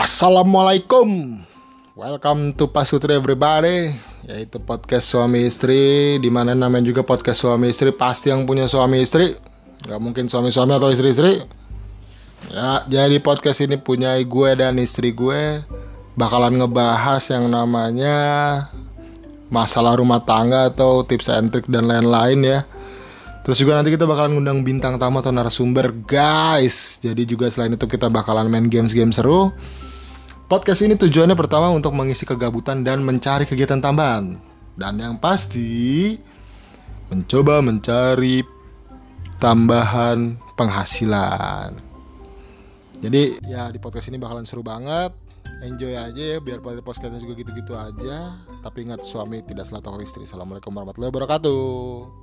Assalamualaikum. Welcome to Pasutri everybody Yaitu podcast suami istri Di mana namanya juga podcast suami istri Pasti yang punya suami istri. Gak mungkin suami-suami atau istri-istri. Ya jadi podcast ini punya gue dan istri gue Bakalan ngebahas yang namanya Masalah rumah tangga atau tips and trick dan lain-lain ya. Terus juga nanti kita bakalan ngundang bintang tamu atau narasumber guys. Jadi juga selain itu kita bakalan main games-game seru Podcast ini tujuannya pertama untuk mengisi kegabutan dan mencari kegiatan tambahan. Dan yang pasti Mencoba mencari tambahan penghasilan. Jadi ya di podcast ini bakalan seru banget. Enjoy aja ya biar pada podcastnya juga gitu-gitu aja. Tapi ingat suami tidak selalu istri Assalamualaikum warahmatullahi wabarakatuh